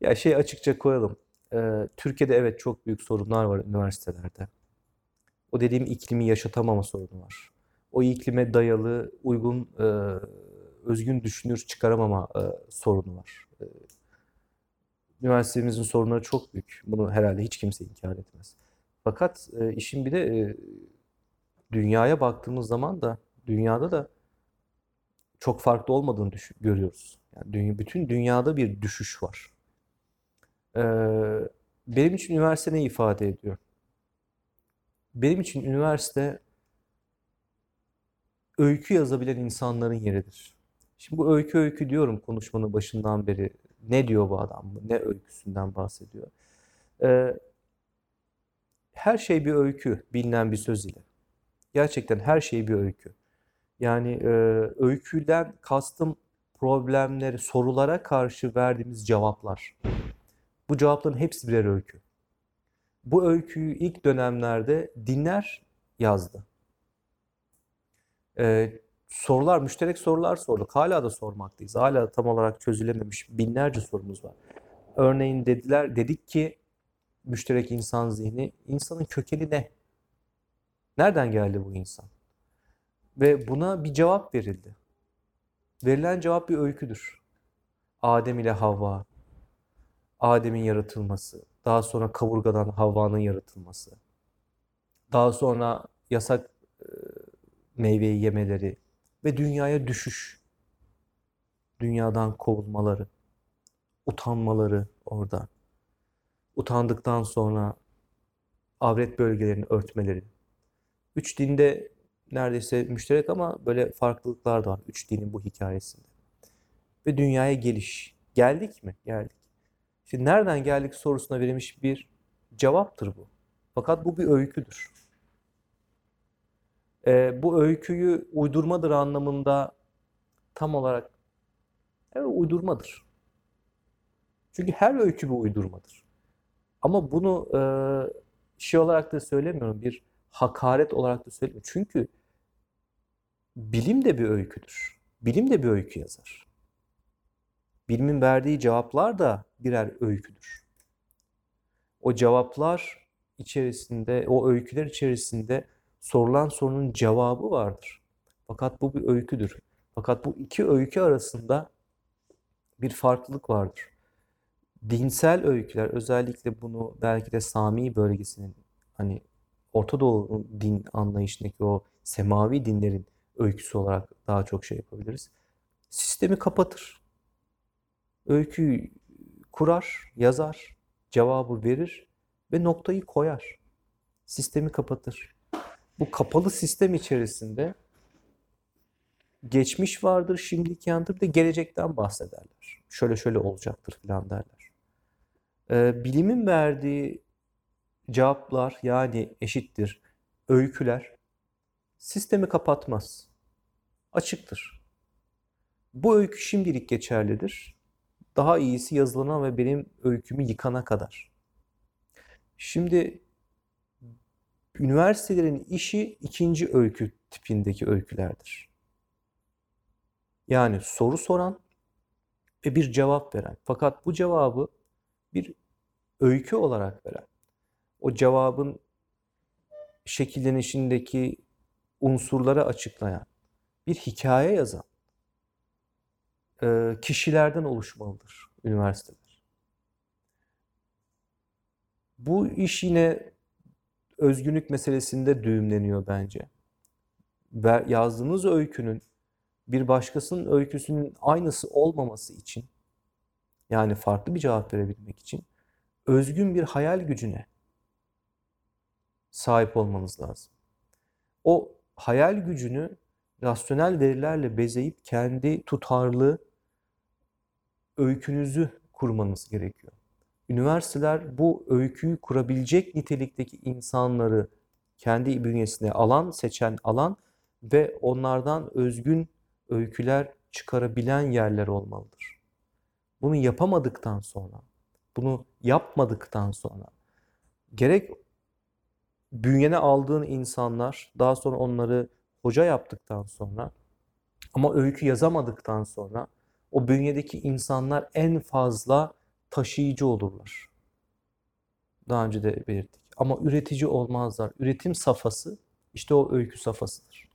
Ya şey açıkça koyalım. Ee, Türkiye'de evet çok büyük sorunlar var üniversitelerde. O dediğim iklimi yaşatamama sorunu var. O iklime dayalı uygun e, özgün düşünür çıkaramama e, sorunu var. E, üniversitemizin sorunları çok büyük. Bunu herhalde hiç kimse inkar etmez. Fakat e, işin bir de e, dünyaya baktığımız zaman da dünyada da çok farklı olmadığını düşün, görüyoruz. Yani dünya, bütün dünyada bir düşüş var. Benim için üniversite ne ifade ediyor? Benim için üniversite öykü yazabilen insanların yeridir. Şimdi bu öykü öykü diyorum konuşmanın başından beri. Ne diyor bu adam? Ne öyküsünden bahsediyor? Ee, her şey bir öykü, bilinen bir söz ile. Gerçekten her şey bir öykü. Yani e, öyküden kastım problemleri, sorulara karşı verdiğimiz cevaplar. Bu cevapların hepsi birer öykü. Bu öyküyü ilk dönemlerde dinler yazdı. Ee, sorular, müşterek sorular sorduk. Hala da sormaktayız. Hala tam olarak çözülememiş binlerce sorumuz var. Örneğin dediler, dedik ki müşterek insan zihni, insanın kökeni ne? Nereden geldi bu insan? Ve buna bir cevap verildi. Verilen cevap bir öyküdür. Adem ile Havva, Adem'in yaratılması, daha sonra kavurgadan Havva'nın yaratılması, daha sonra yasak meyveyi yemeleri ve dünyaya düşüş, dünyadan kovulmaları, utanmaları orada. Utandıktan sonra avret bölgelerini örtmeleri. Üç dinde neredeyse müşterek ama böyle farklılıklar da var üç dinin bu hikayesinde. Ve dünyaya geliş. Geldik mi? Geldik. Şimdi nereden geldik sorusuna verilmiş bir cevaptır bu. Fakat bu bir öyküdür. Ee, bu öyküyü uydurmadır anlamında tam olarak evet uydurmadır. Çünkü her öykü bir uydurmadır. Ama bunu e, şey olarak da söylemiyorum, bir hakaret olarak da söylemiyorum. Çünkü bilim de bir öyküdür. Bilim de bir öykü yazar. Bilimin verdiği cevaplar da birer öyküdür. O cevaplar içerisinde, o öyküler içerisinde sorulan sorunun cevabı vardır. Fakat bu bir öyküdür. Fakat bu iki öykü arasında bir farklılık vardır. Dinsel öyküler özellikle bunu belki de Sami bölgesinin hani Orta Doğu din anlayışındaki o semavi dinlerin öyküsü olarak daha çok şey yapabiliriz. Sistemi kapatır. Öyküyü kurar, yazar, cevabı verir ve noktayı koyar. Sistemi kapatır. Bu kapalı sistem içerisinde geçmiş vardır, şimdilik yandır bir gelecekten bahsederler. Şöyle şöyle olacaktır filan derler. Ee, bilimin verdiği cevaplar yani eşittir öyküler sistemi kapatmaz. Açıktır. Bu öykü şimdilik geçerlidir. Daha iyisi yazılana ve benim öykümü yıkana kadar. Şimdi üniversitelerin işi ikinci öykü tipindeki öykülerdir. Yani soru soran ve bir cevap veren. Fakat bu cevabı bir öykü olarak veren. O cevabın şekillenişindeki unsurları açıklayan, bir hikaye yazan kişilerden oluşmalıdır üniversiteler. Bu iş yine özgünlük meselesinde düğümleniyor bence. Ve yazdığınız öykünün bir başkasının öyküsünün aynısı olmaması için yani farklı bir cevap verebilmek için özgün bir hayal gücüne sahip olmanız lazım. O hayal gücünü rasyonel verilerle bezeyip kendi tutarlı öykünüzü kurmanız gerekiyor. Üniversiteler bu öyküyü kurabilecek nitelikteki insanları kendi bünyesine alan, seçen alan ve onlardan özgün öyküler çıkarabilen yerler olmalıdır. Bunu yapamadıktan sonra, bunu yapmadıktan sonra gerek bünyene aldığın insanlar daha sonra onları hoca yaptıktan sonra ama öykü yazamadıktan sonra o bünyedeki insanlar en fazla taşıyıcı olurlar. Daha önce de belirttik. Ama üretici olmazlar. Üretim safhası işte o öykü safhasıdır.